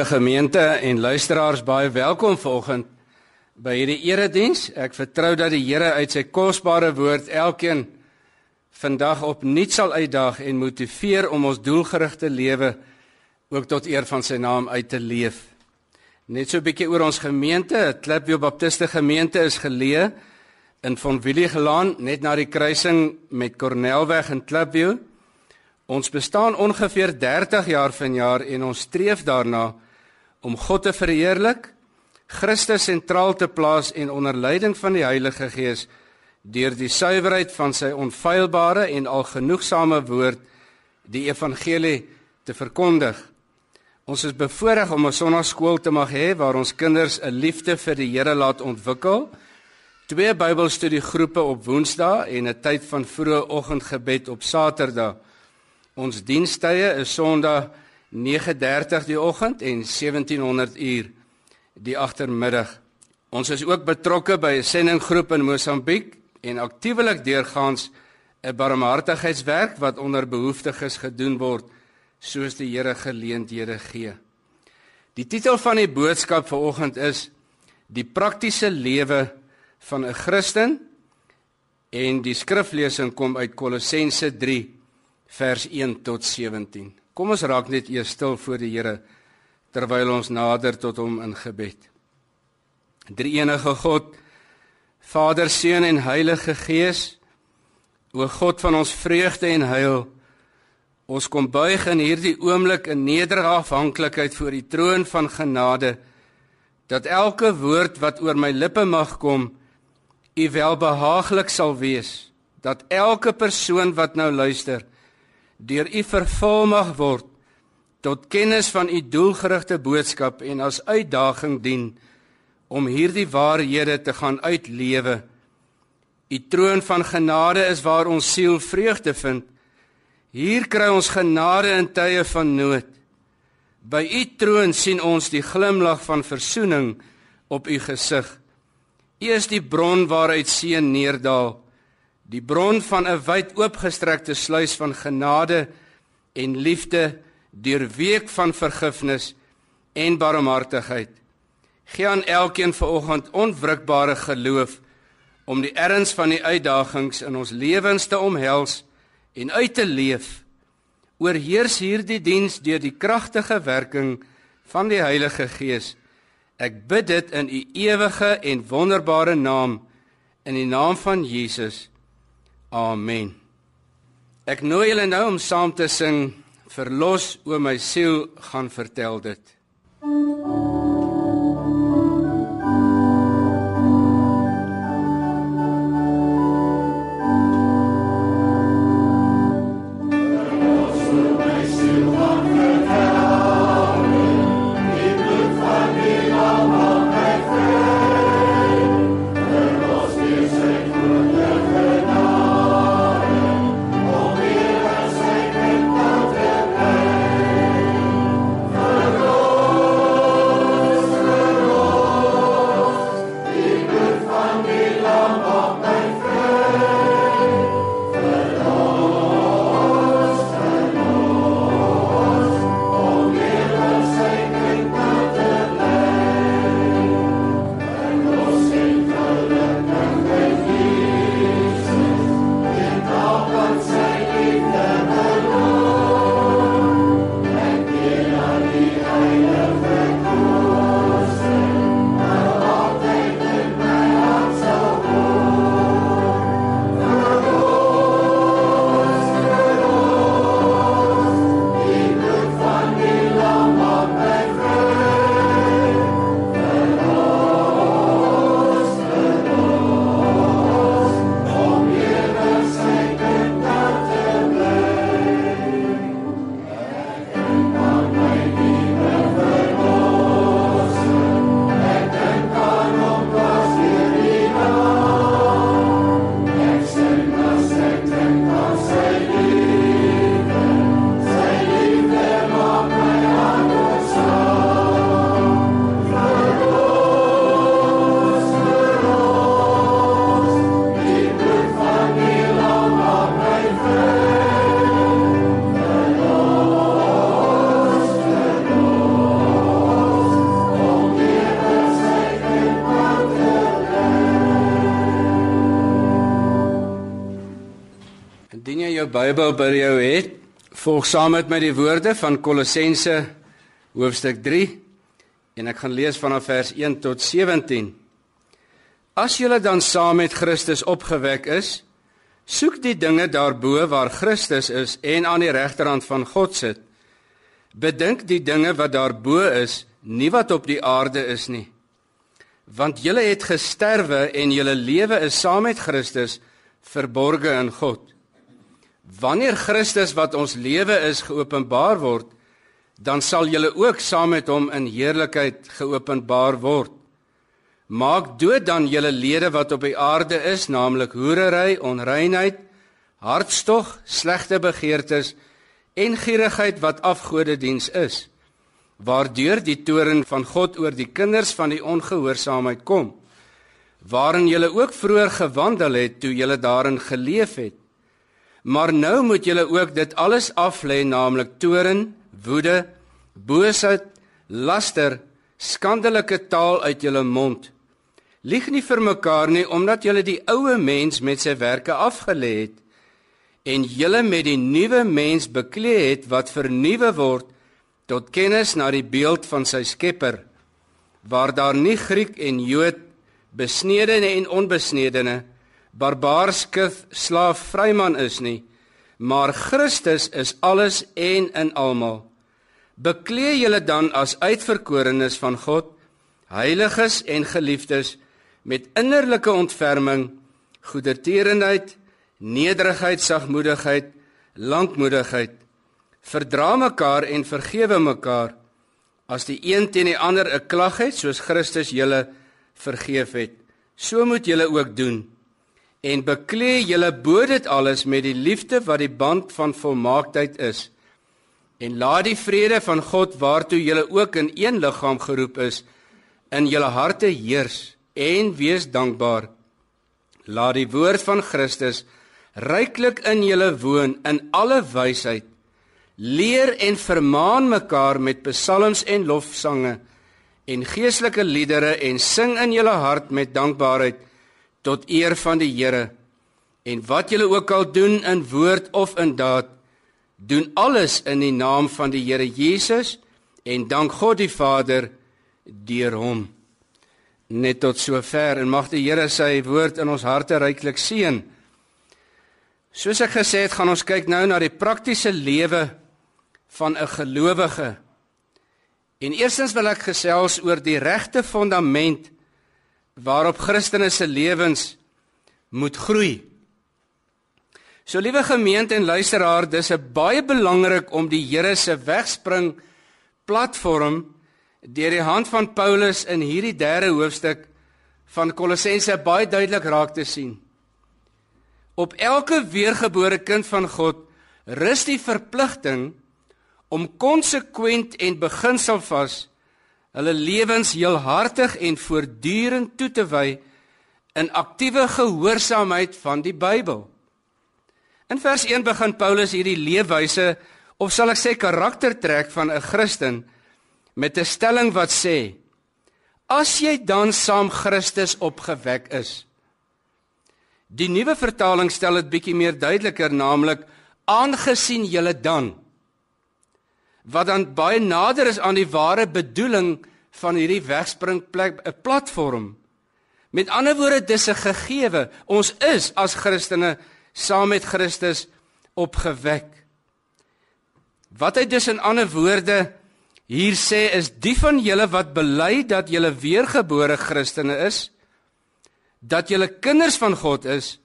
Liewe gemeente en luisteraars, baie welkom vanoggend by hierdie erediens. Ek vertrou dat die Here uit sy kosbare woord elkeen vandag opnuut sal uitdaag en motiveer om ons doelgerigte lewe ook tot eer van sy naam uit te leef. Net so 'n bietjie oor ons gemeente. Klipview Baptiste Gemeente is geleë in Von Williegelaan, net na die kruising met Cornelweg in Klipview. Ons bestaan ongeveer 30 jaar vanjaar en ons streef daarna om God te verheerlik, Christus sentraal te plaas en onder leiding van die Heilige Gees deur die suiwerheid van sy onfeilbare en algenoegsame woord die evangelie te verkondig. Ons is bevoorreg om 'n sonnaarskool te mag hê waar ons kinders 'n liefde vir die Here laat ontwikkel. Twee Bybelstudiegroepe op Woensdae en 'n tyd van vroeë oggendgebed op Saterdag. Ons dienstye is Sondag 9:30 die oggend en 1700 uur die agtermiddag. Ons is ook betrokke by 'n sendinggroep in Mosambiek en aktiewelik deurgaans 'n barmhartigheidswerk wat onder behoeftiges gedoen word soos die Here geleenthede gee. Die titel van die boodskap vanoggend is die praktiese lewe van 'n Christen en die skriflesing kom uit Kolossense vers 1 tot 17. Kom ons raak net eers stil voor die Here terwyl ons nader tot hom in gebed. Drie-enige God, Vader, Seun en Heilige Gees, o God van ons vreugde en heil, ons kom buig in hierdie oomblik in nederige afhanklikheid voor die troon van genade dat elke woord wat oor my lippe mag kom, u welbehaaglik sal wees, dat elke persoon wat nou luister, deur u vervul mag word tot kennis van u doelgerigte boodskap en as uitdaging dien om hierdie waarhede te gaan uitlewe. U troon van genade is waar ons siel vreugde vind. Hier kry ons genade in tye van nood. By u troon sien ons die glimlag van verzoening op u gesig. U is die bron waaruit seën neerdal die bron van 'n wyd oopgestrekte sluys van genade en liefde deur week van vergifnis en barmhartigheid. Gee aan elkeen vanoggend onwrikbare geloof om die erns van die uitdagings in ons lewens te omhels en uit te leef. Oorheers hierdie diens deur die kragtige werking van die Heilige Gees. Ek bid dit in u ewige en wonderbare naam in die naam van Jesus. Amen. Ek nooi julle nou om saam te sing Verlos o my siel gaan vertel dit. Bybel by jou het, volg saam met my die woorde van Kolossense hoofstuk 3 en ek gaan lees vanaf vers 1 tot 17. As julle dan saam met Christus opgewek is, soek die dinge daarbo waar Christus is en aan die regterhand van God sit. Bedink die dinge wat daarbo is, nie wat op die aarde is nie. Want julle het gesterwe en julle lewe is saam met Christus verborge in God. Wanneer Christus wat ons lewe is geopenbaar word, dan sal julle ook saam met hom in heerlikheid geopenbaar word. Maak dood dan julle lede wat op die aarde is, naamlik hoerery, onreinheid, hartstog, slegte begeertes en gierigheid wat afgodediens is, waardeur die toorn van God oor die kinders van die ongehoorsaamheid kom, waarin julle ook vroeër gewandel het toe julle daarin geleef het. Maar nou moet julle ook dit alles aflê, naamlik toorn, woede, boosheid, laster, skandelike taal uit julle mond. Lieg nie vir mekaar nie, omdat julle die ou mens met sy werke afgelê het en julle met die nuwe mens bekleed het wat vernuwe word tot kennis na die beeld van sy Skepper, waar daar nie Griek en Jood, besnedene en onbesnedene barbaar skif slaaf vryman is nie maar Christus is alles en in almal. Beklee julle dan as uitverkorenes van God heiliges en geliefdes met innerlike ontferming goedertierenheid nederigheid sagmoedigheid lankmoedigheid. Verdra mekaar en vergewe mekaar as die een teen die ander 'n klag het soos Christus julle vergeef het. So moet julle ook doen en beklee julle bo dit alles met die liefde wat die band van volmaaktheid is. En laat die vrede van God waartoe julle ook in een liggaam geroep is, in julle harte heers en wees dankbaar. Laat die woord van Christus ryklik in julle woon in alle wysheid. Leer en vermaan mekaar met psalms en lofsange en geestelike liedere en sing in julle hart met dankbaarheid tot eer van die Here. En wat julle ook al doen in woord of in daad, doen alles in die naam van die Here Jesus en dank God die Vader deur hom. Net tot sover en mag die Here sy woord in ons harte ryklik seën. Soos ek gesê het, gaan ons kyk nou na die praktiese lewe van 'n gelowige. En eerstens wil ek gesels oor die regte fondament waarop Christene se lewens moet groei. So liewe gemeente en luisteraar, dis 'n baie belangrik om die Here se wegspring platform deur die hand van Paulus in hierdie derde hoofstuk van Kolossense baie duidelik raak te sien. Op elke weergebore kind van God rus die verpligting om konsekwent en beginselvas hulle lewens heelhartig en voortdurend toe te wy in aktiewe gehoorsaamheid van die Bybel. In vers 1 begin Paulus hierdie leefwyse of sal ek sê karaktertrek van 'n Christen met 'n stelling wat sê: As jy dan saam Christus opgewek is. Die nuwe vertaling stel dit bietjie meer duideliker, naamlik aangesien julle dan wat dan baie nader is aan die ware bedoeling van hierdie wegspringplek 'n platform. Met ander woorde dis 'n gegewe. Ons is as Christene saam met Christus opgewek. Wat hy dus in ander woorde hier sê is die van julle wat bely dat julle weergebore Christene is, dat julle kinders van God is,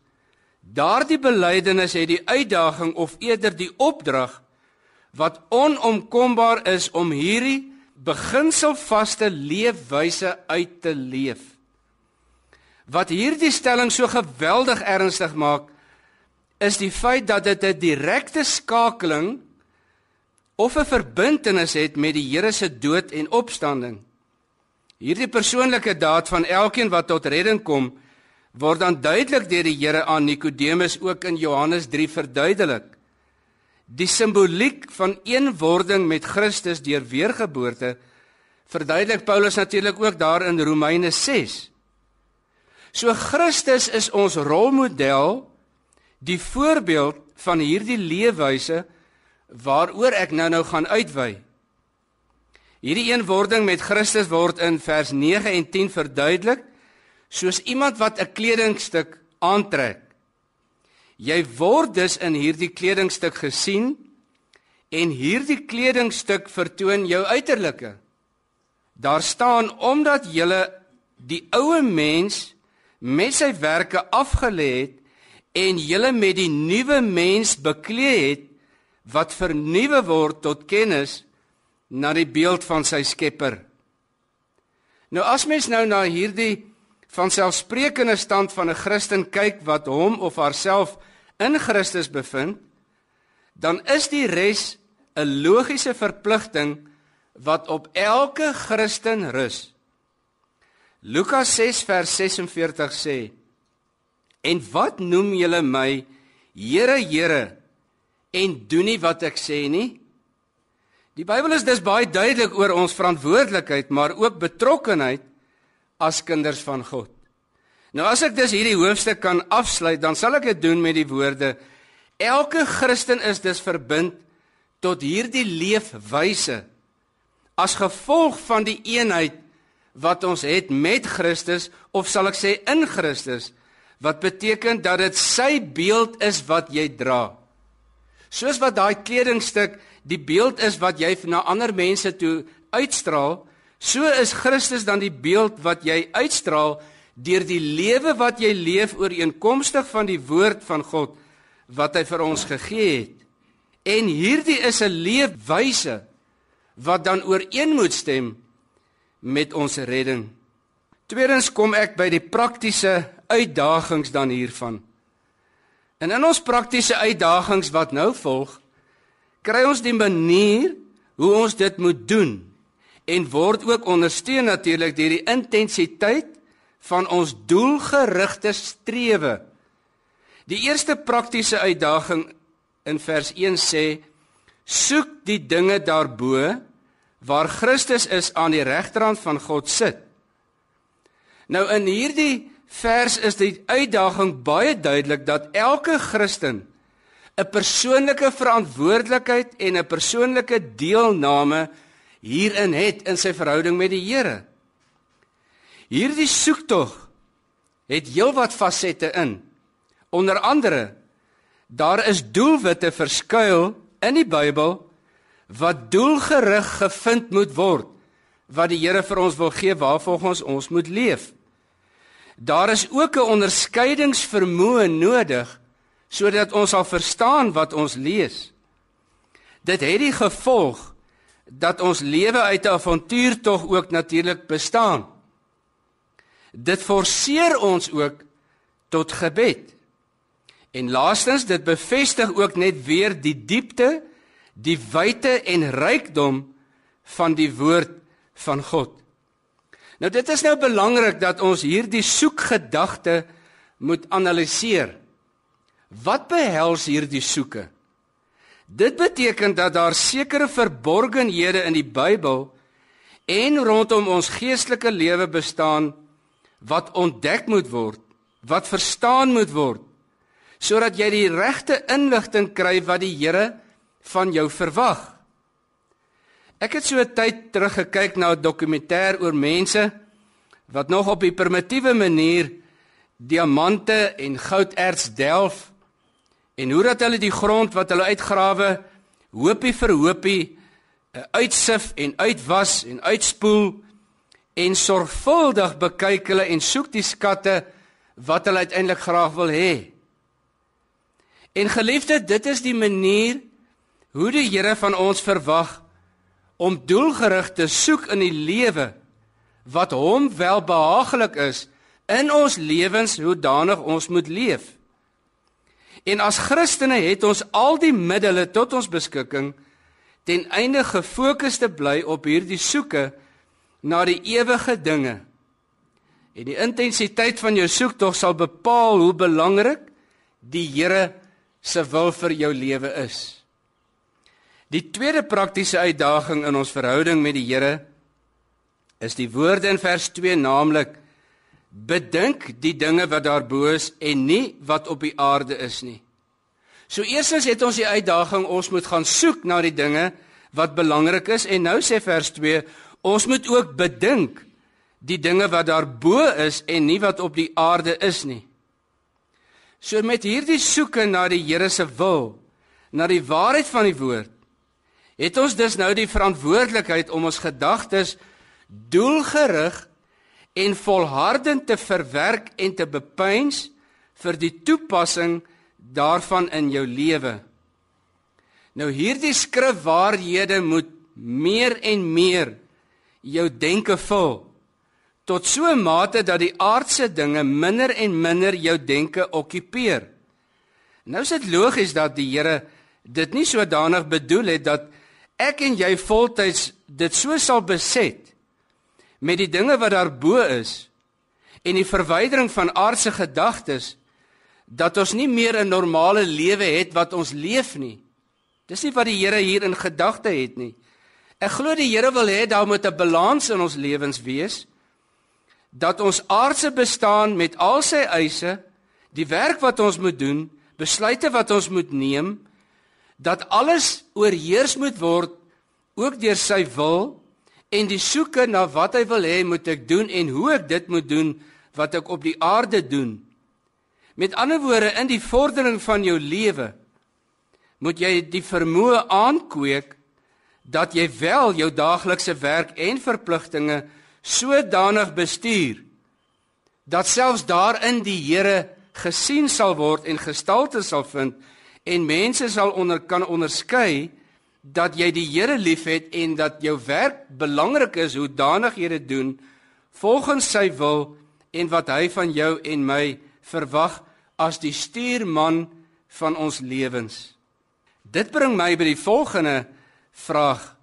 daardie belydenis het die uitdaging of eerder die opdrag wat onomkombaar is om hierdie beginselvaste leefwyse uit te leef. Wat hierdie stelling so geweldig ernstig maak, is die feit dat dit 'n direkte skakeling of 'n verbintenis het met die Here se dood en opstanding. Hierdie persoonlike daad van elkeen wat tot redding kom, word dan duidelik deur die Here aan Nikodemus ook in Johannes 3 verduidelik. Die simboliek van eenwording met Christus deur weergeboorte verduidelik Paulus natuurlik ook daar in Romeine 6. So Christus is ons rolmodel die voorbeeld van hierdie leefwyse waaroor ek nou-nou gaan uitwy. Hierdie eenwording met Christus word in vers 9 en 10 verduidelik soos iemand wat 'n kledingstuk aantrek. Jy word dus in hierdie kledingstuk gesien en hierdie kledingstuk vertoon jou uiterlike. Daar staan omdat jy die ou mens met sy werke afgelê het en julle met die nuwe mens bekleed het wat vernuwe word tot kennis na die beeld van sy Skepper. Nou as mens nou na hierdie van selfsprekende stand van 'n Christen kyk wat hom of haarself in Christus bevind, dan is die res 'n logiese verpligting wat op elke Christen rus. Lukas 6 vers 46 sê: En wat noem julle my Here, Here en doen nie wat ek sê nie? Die Bybel is dus baie duidelik oor ons verantwoordelikheid, maar ook betrokkenheid as kinders van God. Nou as ek dus hierdie hoofstuk kan afsluit, dan sal ek dit doen met die woorde: Elke Christen is dus verbind tot hierdie leefwyse as gevolg van die eenheid wat ons het met Christus of sal ek sê in Christus wat beteken dat dit sy beeld is wat jy dra. Soos wat daai kledingstuk die beeld is wat jy na ander mense toe uitstraal, so is Christus dan die beeld wat jy uitstraal deur die lewe wat jy leef ooreenkomstig van die woord van God wat hy vir ons gegee het. En hierdie is 'n leefwyse wat dan ooreen moet stem met ons redding. Tweedens kom ek by die praktiese uitdagings dan hiervan. En in ons praktiese uitdagings wat nou volg, kry ons die manier hoe ons dit moet doen en word ook ondersteun natuurlik deur die intensiteit van ons doelgerigte strewe. Die eerste praktiese uitdaging in vers 1 sê: Soek die dinge daarbo waar Christus is aan die regterhand van God sit. Nou in hierdie vers is die uitdaging baie duidelik dat elke Christen 'n persoonlike verantwoordelikheid en 'n persoonlike deelname hierin het in sy verhouding met die Here. Hierdie soektog het heelwat fasette in. Onder andere daar is doelwitte verskuil in die Bybel wat doelgerig gevind moet word wat die Here vir ons wil gee waarvolgens ons moet leef. Daar is ook 'n onderskeidingsvermoë nodig sodat ons sal verstaan wat ons lees. Dit het die gevolg dat ons lewe uit 'n avontuurtog ook natuurlik bestaan. Dit forceer ons ook tot gebed. En laastens dit bevestig ook net weer die diepte, die wyte en rykdom van die woord van God. Nou dit is nou belangrik dat ons hierdie soekgedagte moet analiseer. Wat behels hierdie soeke? Dit beteken dat daar sekere verborgenhede in die Bybel en rondom ons geestelike lewe bestaan wat ontdek moet word, wat verstaan moet word sodat jy die regte inligting kry wat die Here van jou verwag. Ek het so 'n tyd terug gekyk na 'n dokumentêr oor mense wat nog op die primitiewe manier diamante en gouderts delf en hoe dat hulle die grond wat hulle uitgrawe hoopie vir hoopie eh, uitsif en uitwas en uitspoel en sorgvuldig bekyk hulle en soek die skatte wat hulle uiteindelik graag wil hê. En geliefde, dit is die manier hoe die Here van ons verwag om doelgerig te soek in die lewe wat hom welbehaaglik is in ons lewens hoe danig ons moet leef. En as Christene het ons al die middele tot ons beskikking ten einde gefokus te bly op hierdie soeke na die ewige dinge. En die intensiteit van jou soektog sal bepaal hoe belangrik die Here se wil vir jou lewe is. Die tweede praktiese uitdaging in ons verhouding met die Here is die woorde in vers 2 naamlik bedink die dinge wat daarbo is en nie wat op die aarde is nie. So eerstens het ons die uitdaging ons moet gaan soek na die dinge wat belangrik is en nou sê vers 2 ons moet ook bedink die dinge wat daarbo is en nie wat op die aarde is nie. So met hierdie soeke na die Here se wil, na die waarheid van die woord, het ons dus nou die verantwoordelikheid om ons gedagtes doelgerig en volhardend te verwerk en te bepeins vir die toepassing daarvan in jou lewe. Nou hierdie skrifwaarhede moet meer en meer jou denke vul tot so 'n mate dat die aardse dinge minder en minder jou denke okkupeer. Nou is dit logies dat die Here dit nie sodanig bedoel het dat ek en jy voltyds dit so sal beset met die dinge wat daarbo is en die verwydering van aardse gedagtes dat ons nie meer 'n normale lewe het wat ons leef nie. Dis nie wat die Here hier in gedagte het nie. Ek glo die Here wil hê daar moet 'n balans in ons lewens wees dat ons aardse bestaan met al sy eise, die werk wat ons moet doen, besluite wat ons moet neem, dat alles oorheers moet word ook deur sy wil en die soeke na wat hy wil hê moet ek doen en hoe ek dit moet doen wat ek op die aarde doen. Met ander woorde, in die vordering van jou lewe moet jy die vermoë aankweek dat jy wel jou daaglikse werk en verpligtinge sodanig bestuur dat selfs daarin die Here gesien sal word en gestalte sal vind en mense sal onder kan onderskei dat jy die Here liefhet en dat jou werk belangrik is hoe danig jy dit doen volgens sy wil en wat hy van jou en my verwag as die stuurman van ons lewens. Dit bring my by die volgende vraag: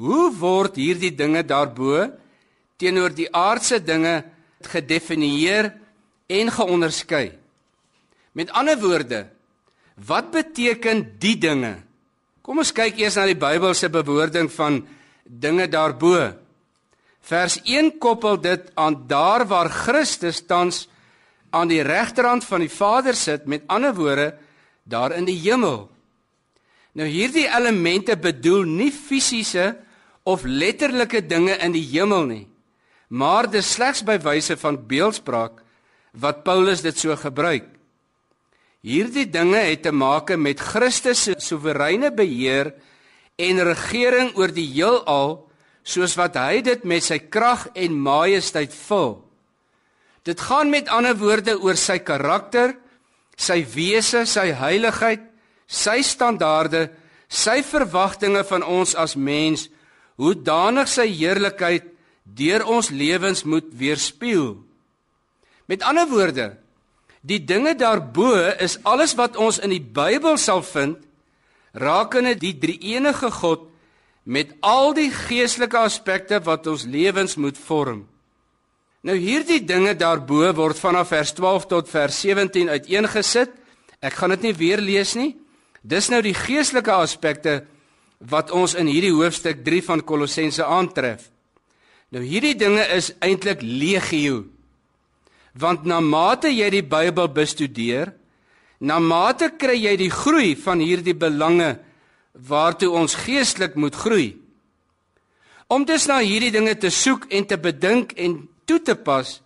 Hoe word hierdie dinge daarbo teenoor die aardse dinge gedefinieer en geonderskei? Met ander woorde, wat beteken die dinge? Kom ons kyk eers na die Bybelse bewoording van dinge daarbo. Vers 1 koppel dit aan daar waar Christus tans aan die regterhand van die Vader sit, met ander woorde, daar in die hemel. Nou hierdie elemente bedoel nie fisiese of letterlike dinge in die hemel nie, maar dis slegs by wyse van beeldspraak wat Paulus dit so gebruik. Hierdie dinge het te maak met Christus se soewereine beheer en regering oor die heelal soos wat hy dit met sy krag en majesteit vul. Dit gaan met ander woorde oor sy karakter, sy wese, sy heiligheid, sy standaarde, sy verwagtinge van ons as mens, hoe danig sy heerlikheid deur ons lewens moet weerspieël. Met ander woorde, die dinge daarbo is alles wat ons in die Bybel sal vind rakende die drie-enige God met al die geestelike aspekte wat ons lewens moet vorm. Nou hierdie dinge daarbo word vanaf vers 12 tot vers 17 uiteengesit. Ek gaan dit nie weer lees nie. Dis nou die geestelike aspekte wat ons in hierdie hoofstuk 3 van Kolossense aantref. Nou hierdie dinge is eintlik legio. Want na mate jy die Bybel bestudeer, na mate kry jy die groei van hierdie belange waartoe ons geestelik moet groei. Om dus na hierdie dinge te soek en te bedink en toe te pas,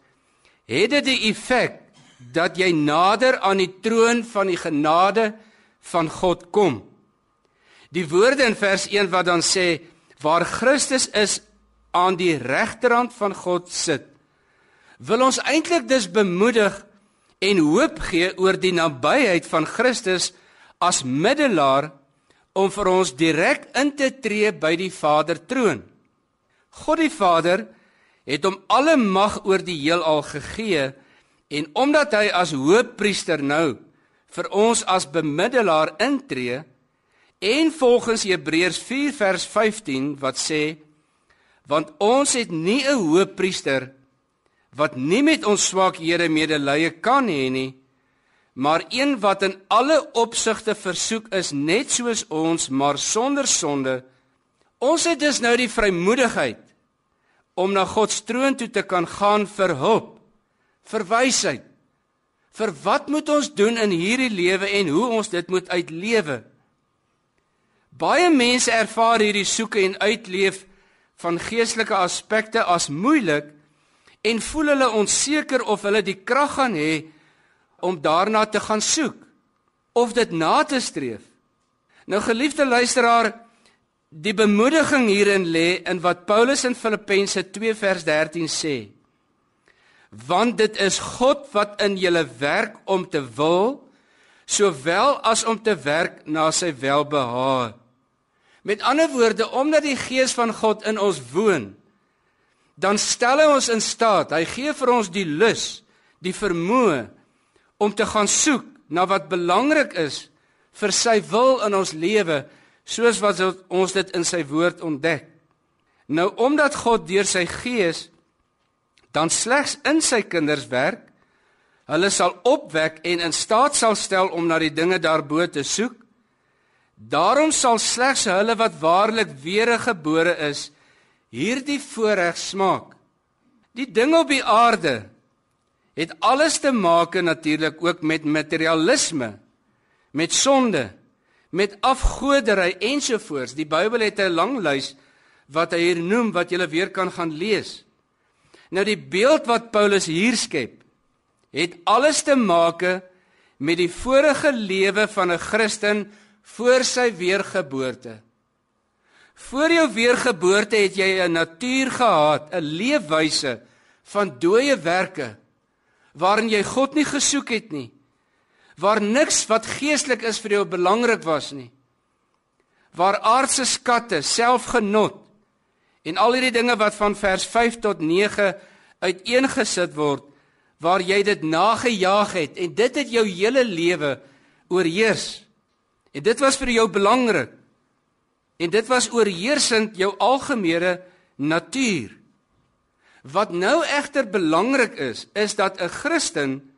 het dit die effek dat jy nader aan die troon van die genade van God kom. Die woorde in vers 1 wat dan sê waar Christus is aan die regterhand van God sit, wil ons eintlik dus bemoedig en hoop gee oor die nabyheid van Christus as middelaar om vir ons direk in te tree by die Vader troon. God die Vader het hom alle mag oor die heelal gegee en omdat hy as hoëpriester nou vir ons as bemiddelaar intree en volgens Hebreërs 4 vers 15 wat sê want ons het nie 'n hoëpriester wat nie met ons swakhede medelee kan hê nie maar een wat in alle opsigte versoek is net soos ons maar sonder sonde ons het dus nou die vrymoedigheid om na God se troon toe te kan gaan vir hulp, vir wysheid, vir wat moet ons doen in hierdie lewe en hoe ons dit moet uitlewe. Baie mense ervaar hierdie soeke en uitleef van geestelike aspekte as moeilik en voel hulle onseker of hulle die krag gaan hê om daarna te gaan soek of dit na te streef. Nou geliefde luisteraar, die bemoediging hierin lê in wat Paulus in Filippense 2 vers 13 sê. Want dit is God wat in julle werk om te wil sowel as om te werk na sy welbehae. Met ander woorde, omdat die gees van God in ons woon, dan stel hy ons in staat. Hy gee vir ons die lus, die vermoë om te gaan soek na wat belangrik is vir sy wil in ons lewe, soos wat ons dit in sy woord ontdek. Nou omdat God deur sy gees dan slegs in sy kinders werk, hulle sal opwek en in staat sal stel om na die dinge daarbo te soek Daarom sal slegs hulle wat waarlik weergebore is, hierdie voorreg smaak. Die dinge op die aarde het alles te maak natuurlik ook met materialisme, met sonde, met afgodery ensovoorts. Die Bybel het 'n lang lys wat hy hier noem wat jy weer kan gaan lees. Nou die beeld wat Paulus hier skep, het alles te maak met die vorige lewe van 'n Christen voor sy weergeboorte. Voor jou weergeboorte het jy 'n natuur gehad, 'n leefwyse van dooie werke waarin jy God nie gesoek het nie. Waar niks wat geestelik is vir jou belangrik was nie. Waar aardse skatte, selfgenot en al hierdie dinge wat van vers 5 tot 9 uiteengesit word, waar jy dit nagejaag het en dit het jou hele lewe oorheers. En dit was vir jou belangrik. En dit was oorheersend jou algemene natuur. Wat nou egter belangrik is, is dat 'n Christen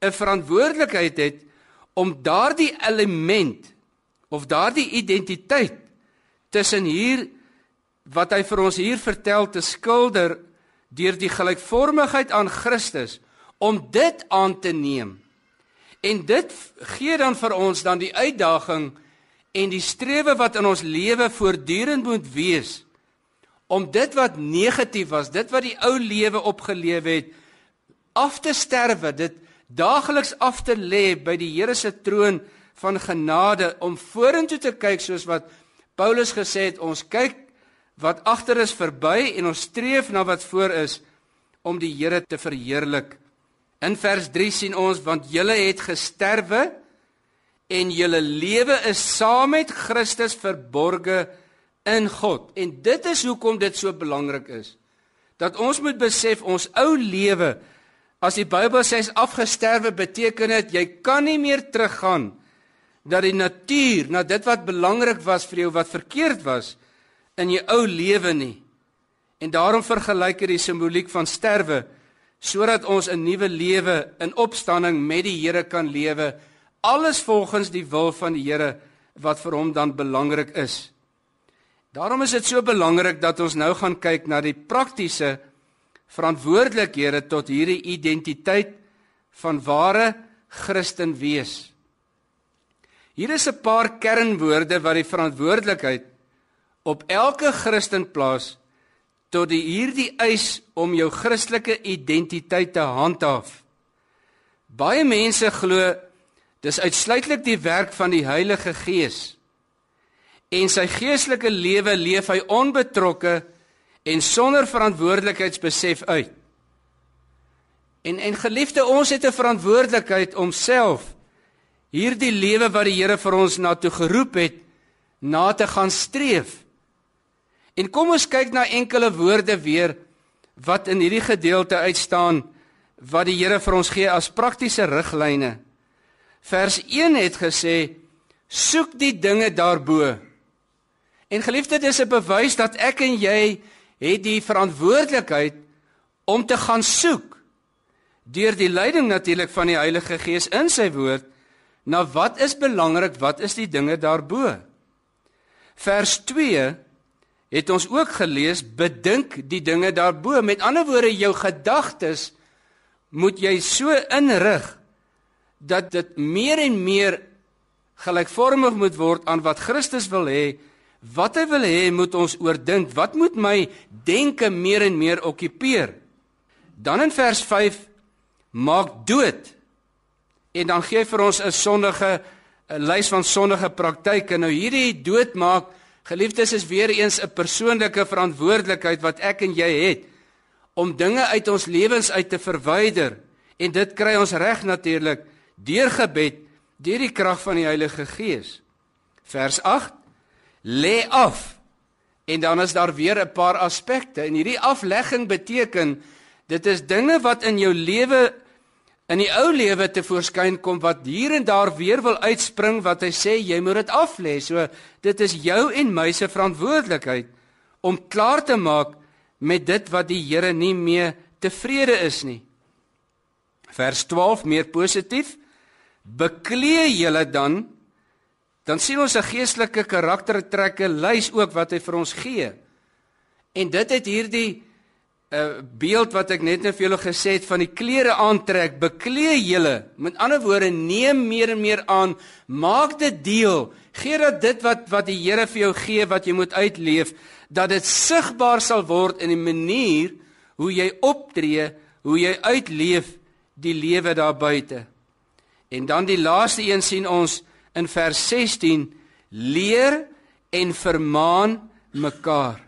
'n verantwoordelikheid het om daardie element of daardie identiteit tussen hier wat hy vir ons hier vertel te skilder deur die gelykvormigheid aan Christus om dit aan te neem En dit gee dan vir ons dan die uitdaging en die strewe wat in ons lewe voortdurend moet wees om dit wat negatief was, dit wat die ou lewe opgeleef het, af te sterwe, dit daagliks af te lê by die Here se troon van genade om vorentoe te kyk soos wat Paulus gesê het, ons kyk wat agter is verby en ons streef na wat voor is om die Here te verheerlik. In vers 3 sien ons want julle het gesterwe en julle lewe is saam met Christus verborge in God. En dit is hoekom dit so belangrik is. Dat ons moet besef ons ou lewe as die Bybel sê is afgesterwe beteken dit jy kan nie meer teruggaan dat die natuur na dit wat belangrik was vir jou wat verkeerd was in jou ou lewe nie. En daarom vergelyk hy die simboliek van sterwe sodat ons 'n nuwe lewe in opstanding met die Here kan lewe alles volgens die wil van die Here wat vir hom dan belangrik is. Daarom is dit so belangrik dat ons nou gaan kyk na die praktiese verantwoordelikhede tot hierdie identiteit van ware Christen wees. Hier is 'n paar kernwoorde wat die verantwoordelikheid op elke Christen plaas tot die hierdie eis om jou Christelike identiteit te handhaaf. Baie mense glo dis uitsluitlik die werk van die Heilige Gees. En sy geestelike lewe leef hy onbetrokke en sonder verantwoordelikheidsbesef uit. En en geliefde, ons het 'n verantwoordelikheid om self hierdie lewe wat die Here vir ons na toe geroep het, na te gaan streef. En kom ons kyk na enkele woorde weer wat in hierdie gedeelte uitstaan wat die Here vir ons gee as praktiese riglyne. Vers 1 het gesê: "Soek die dinge daarbo." En geliefde, dit is 'n bewys dat ek en jy het die verantwoordelikheid om te gaan soek deur die leiding natuurlik van die Heilige Gees in sy woord na wat is belangrik, wat is die dinge daarbo. Vers het ons ook gelees bedink die dinge daarbo met ander woorde jou gedagtes moet jy so inrig dat dit meer en meer gelykvormig moet word aan wat Christus wil hê. Wat hy wil hê moet ons oordink. Wat moet my denke meer en meer okkupeer? Dan in vers 5 maak dood. En dan gee vir ons 'n sondige 'n lys van sondige praktyke. Nou hierdie doodmaak, geliefdes, is weer eens 'n persoonlike verantwoordelikheid wat ek en jy het om dinge uit ons lewens uit te verwyder. En dit kry ons reg natuurlik deur gebed, deur die krag van die Heilige Gees. Vers 8: Lê af. En dan is daar weer 'n paar aspekte. En hierdie aflegging beteken dit is dinge wat in jou lewe in die ou lewe te voorskyn kom wat hier en daar weer wil uitspring wat hy sê jy moet dit af lê. So dit is jou en my se verantwoordelikheid om klaar te maak met dit wat die Here nie mee tevrede is nie. Vers 12 meer positief. Beklee julle dan dan sien ons 'n geestelike karaktertrekke lys ook wat hy vir ons gee. En dit het hierdie 'n uh, beeld wat ek net nou vir julle gesê het van die klere aantrek, beklee julle. Met ander woorde, neem meer en meer aan, maak dit deel. Gee dat dit wat wat die Here vir jou gee wat jy moet uitleef, dat dit sigbaar sal word in die manier hoe jy optree, hoe jy uitleef die lewe daar buite. En dan die laaste een sien ons in vers 16: leer en vermaan mekaar.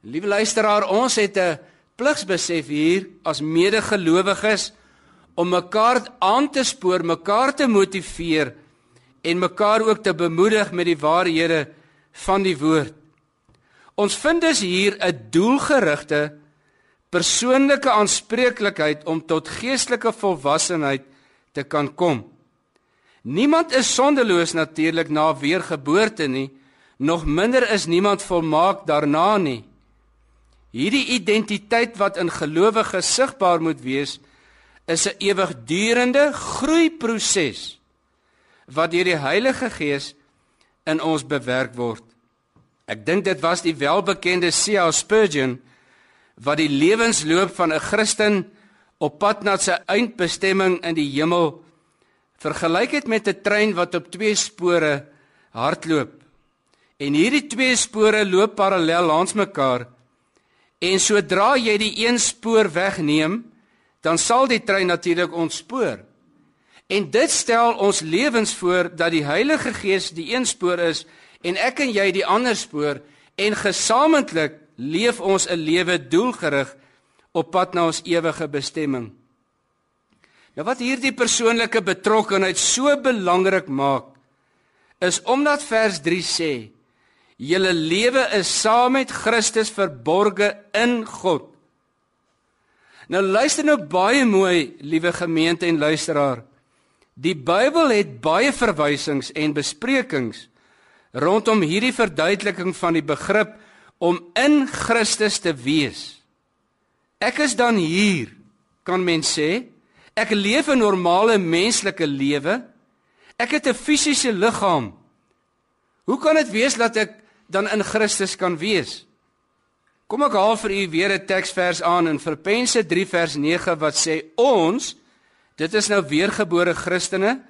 Liewe luisteraar, ons het 'n pligsbesef hier as medegelowiges om mekaar aan te spoor, mekaar te motiveer en mekaar ook te bemoedig met die waarhede van die woord. Ons vind dus hier 'n doelgerigte persoonlike aanspreeklikheid om tot geestelike volwassenheid te kan kom. Niemand is sondeloos natuurlik na weergeboorte nie, nog minder is niemand volmaak daarna nie. Hierdie identiteit wat in gelowiges sigbaar moet wees, is 'n ewigdurende groeiproses wat deur die Heilige Gees in ons bewerk word. Ek dink dit was die welbekende C.L. Spurgeon wat die lewensloop van 'n Christen op pad na sy eindbestemming in die hemel vergelyk het met 'n trein wat op twee spore hardloop. En hierdie twee spore loop parallel langs mekaar En sodra jy die een spoor wegneem, dan sal die trein natuurlik ontspoor. En dit stel ons lewens voor dat die Heilige Gees die een spoor is en ek en jy die ander spoor en gesamentlik leef ons 'n lewe doelgerig op pad na ons ewige bestemming. Nou wat hierdie persoonlike betrokkenheid so belangrik maak is omdat vers 3 sê Julle lewe is saam met Christus verborge in God. Nou luister nou baie mooi, liewe gemeente en luisteraar. Die Bybel het baie verwysings en besprekings rondom hierdie verduideliking van die begrip om in Christus te wees. Ek is dan hier, kan mens sê. Ek leef 'n normale menslike lewe. Ek het 'n fisiese liggaam. Hoe kan dit wees dat ek dan in Christus kan wees. Kom ek haal vir u weer 'n teksvers aan in Filippense 3 vers 9 wat sê ons dit is nou weergebore Christene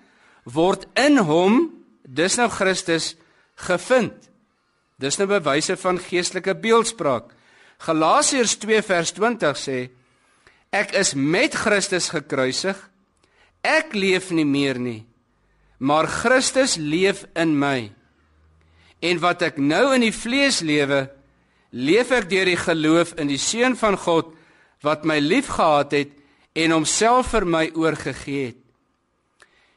word in hom dis nou Christus gevind. Dis nou bewyse van geestelike beeldspraak. Galasiërs 2 vers 20 sê ek is met Christus gekruisig. Ek leef nie meer nie, maar Christus leef in my. En wat ek nou in die vlees lewe, leef ek deur die geloof in die seun van God wat my liefgehad het en homself vir my oorgegee het.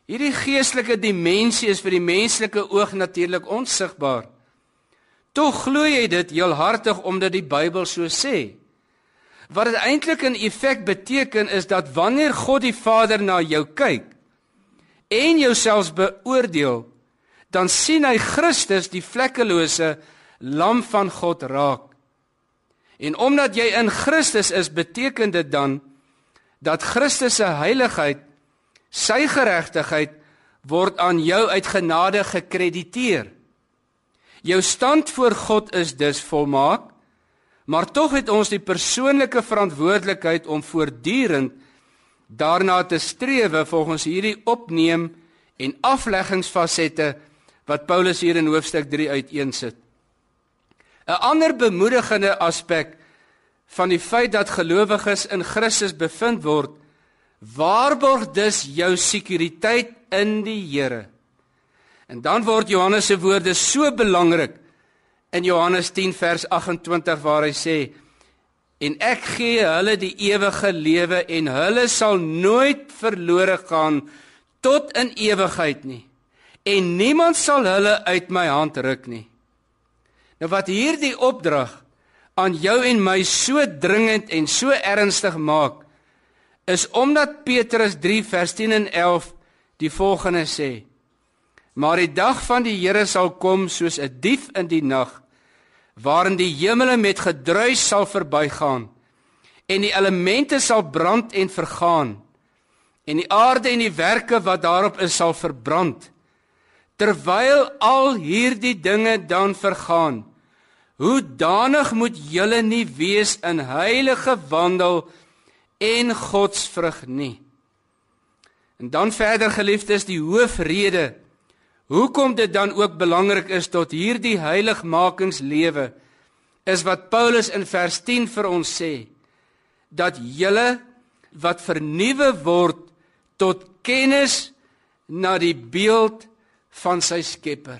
Hierdie geestelike dimensie is vir die menslike oog natuurlik onsigbaar. Tog glo jy dit heel hartig omdat die Bybel so sê. Wat dit eintlik in effek beteken is dat wanneer God die Vader na jou kyk en jouself beoordeel, dan sien hy Christus die vlekkelose lam van God raak. En omdat jy in Christus is, beteken dit dan dat Christus se heiligheid, sy geregtigheid word aan jou uit genade gekrediteer. Jou stand voor God is dus volmaak, maar tog het ons die persoonlike verantwoordelikheid om voortdurend daarna te strewe volgens hierdie opneem en afleggingsfasette wat Paulus hier in hoofstuk 3 uiteensit. 'n Ander bemoedigende aspek van die feit dat gelowiges in Christus bevind word, waarborg dus jou sekuriteit in die Here. En dan word Johannes se woorde so belangrik in Johannes 10 vers 28 waar hy sê en ek gee hulle die ewige lewe en hulle sal nooit verlore gaan tot in ewigheid nie en niemand sal hulle uit my hand ruk nie. Nou wat hierdie opdrag aan jou en my so dringend en so ernstig maak is omdat Petrus 3 vers 10 en 11 die volgende sê Maar die dag van die Here sal kom soos 'n dief in die nag, waarin die hemele met gedruis sal verbygaan en die elemente sal brand en vergaan en die aarde en die werke wat daarop is sal verbrand. Terwyl al hierdie dinge dan vergaan, hoe danig moet julle nie wees in heilige wandel en godsvrug nie. En dan verder geliefdes, die hoofrede Hoekom dit dan ook belangrik is tot hierdie heiligmakingslewe is wat Paulus in vers 10 vir ons sê dat julle wat vernuwe word tot kennis na die beeld van sy Skepper.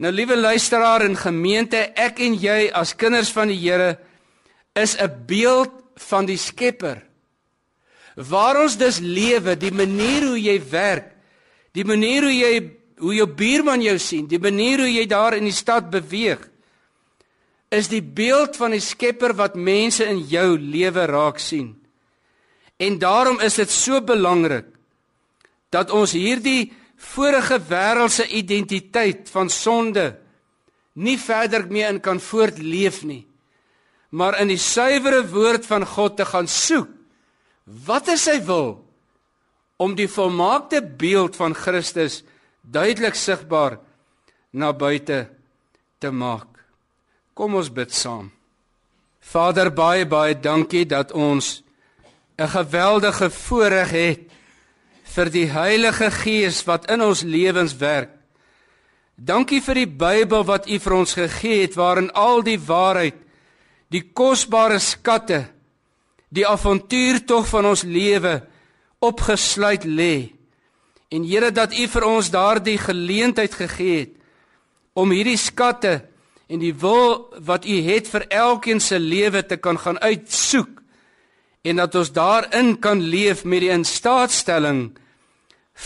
Nou liewe luisteraar en gemeente, ek en jy as kinders van die Here is 'n beeld van die Skepper. Waar ons dus lewe, die manier hoe jy werk, die manier hoe jy hoe jou buurman jou sien, die manier hoe jy daar in die stad beweeg, is die beeld van die Skepper wat mense in jou lewe raak sien. En daarom is dit so belangrik dat ons hierdie vorige wêreldse identiteit van sonde nie verder mee in kan voortleef nie, maar in die suiwere woord van God te gaan soek. Wat is sy wil om die volmaakte beeld van Christus duidelik sigbaar na buite te maak. Kom ons bid saam. Vader, baie baie dankie dat ons 'n geweldige voorreg het vir die Heilige Gees wat in ons lewens werk. Dankie vir die Bybel wat U vir ons gegee het waarin al die waarheid, die kosbare skatte, die avontuurtog van ons lewe opgesluit lê. En Here dat U vir ons daardie geleentheid gegee het om hierdie skatte en die wil wat U het vir elkeen se lewe te kan gaan uitsoek en dat ons daarin kan leef met die instaatstelling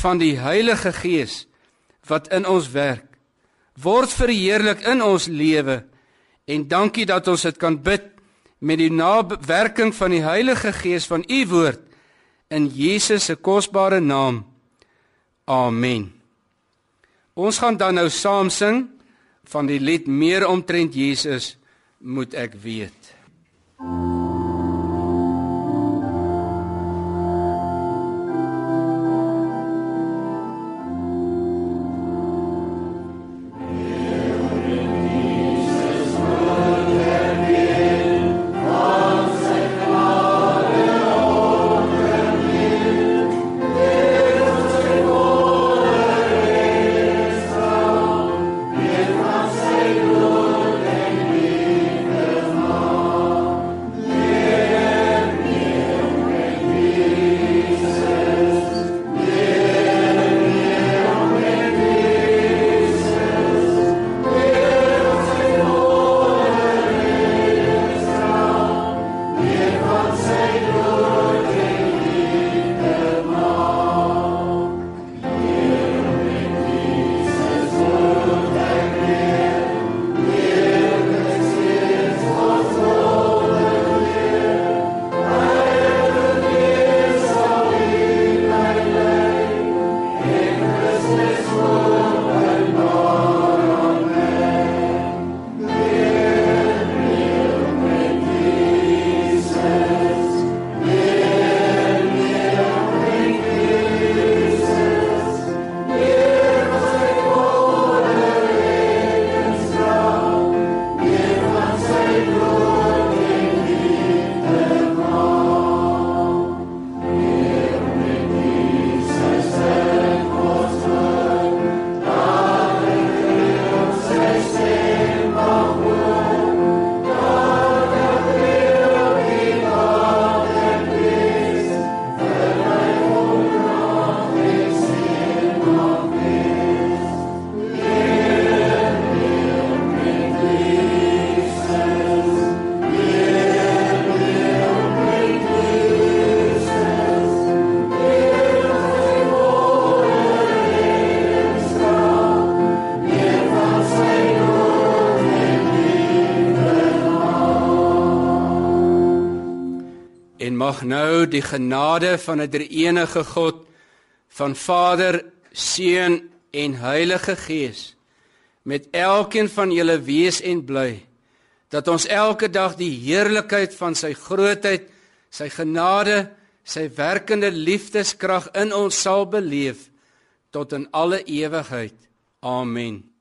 van die Heilige Gees wat in ons werk. Word verheerlik in ons lewe en dankie dat ons dit kan bid met die nawerking van die Heilige Gees van u woord in Jesus se kosbare naam Amen. Ons gaan dan nou saam sing van die lied Meer omtrent Jesus moet ek weet. Mag nou die genade van 'n drie-enige God van Vader, Seun en Heilige Gees met elkeen van julle wees en bly dat ons elke dag die heerlikheid van sy grootheid, sy genade, sy werkende liefdeskrag in ons sal beleef tot in alle ewigheid. Amen.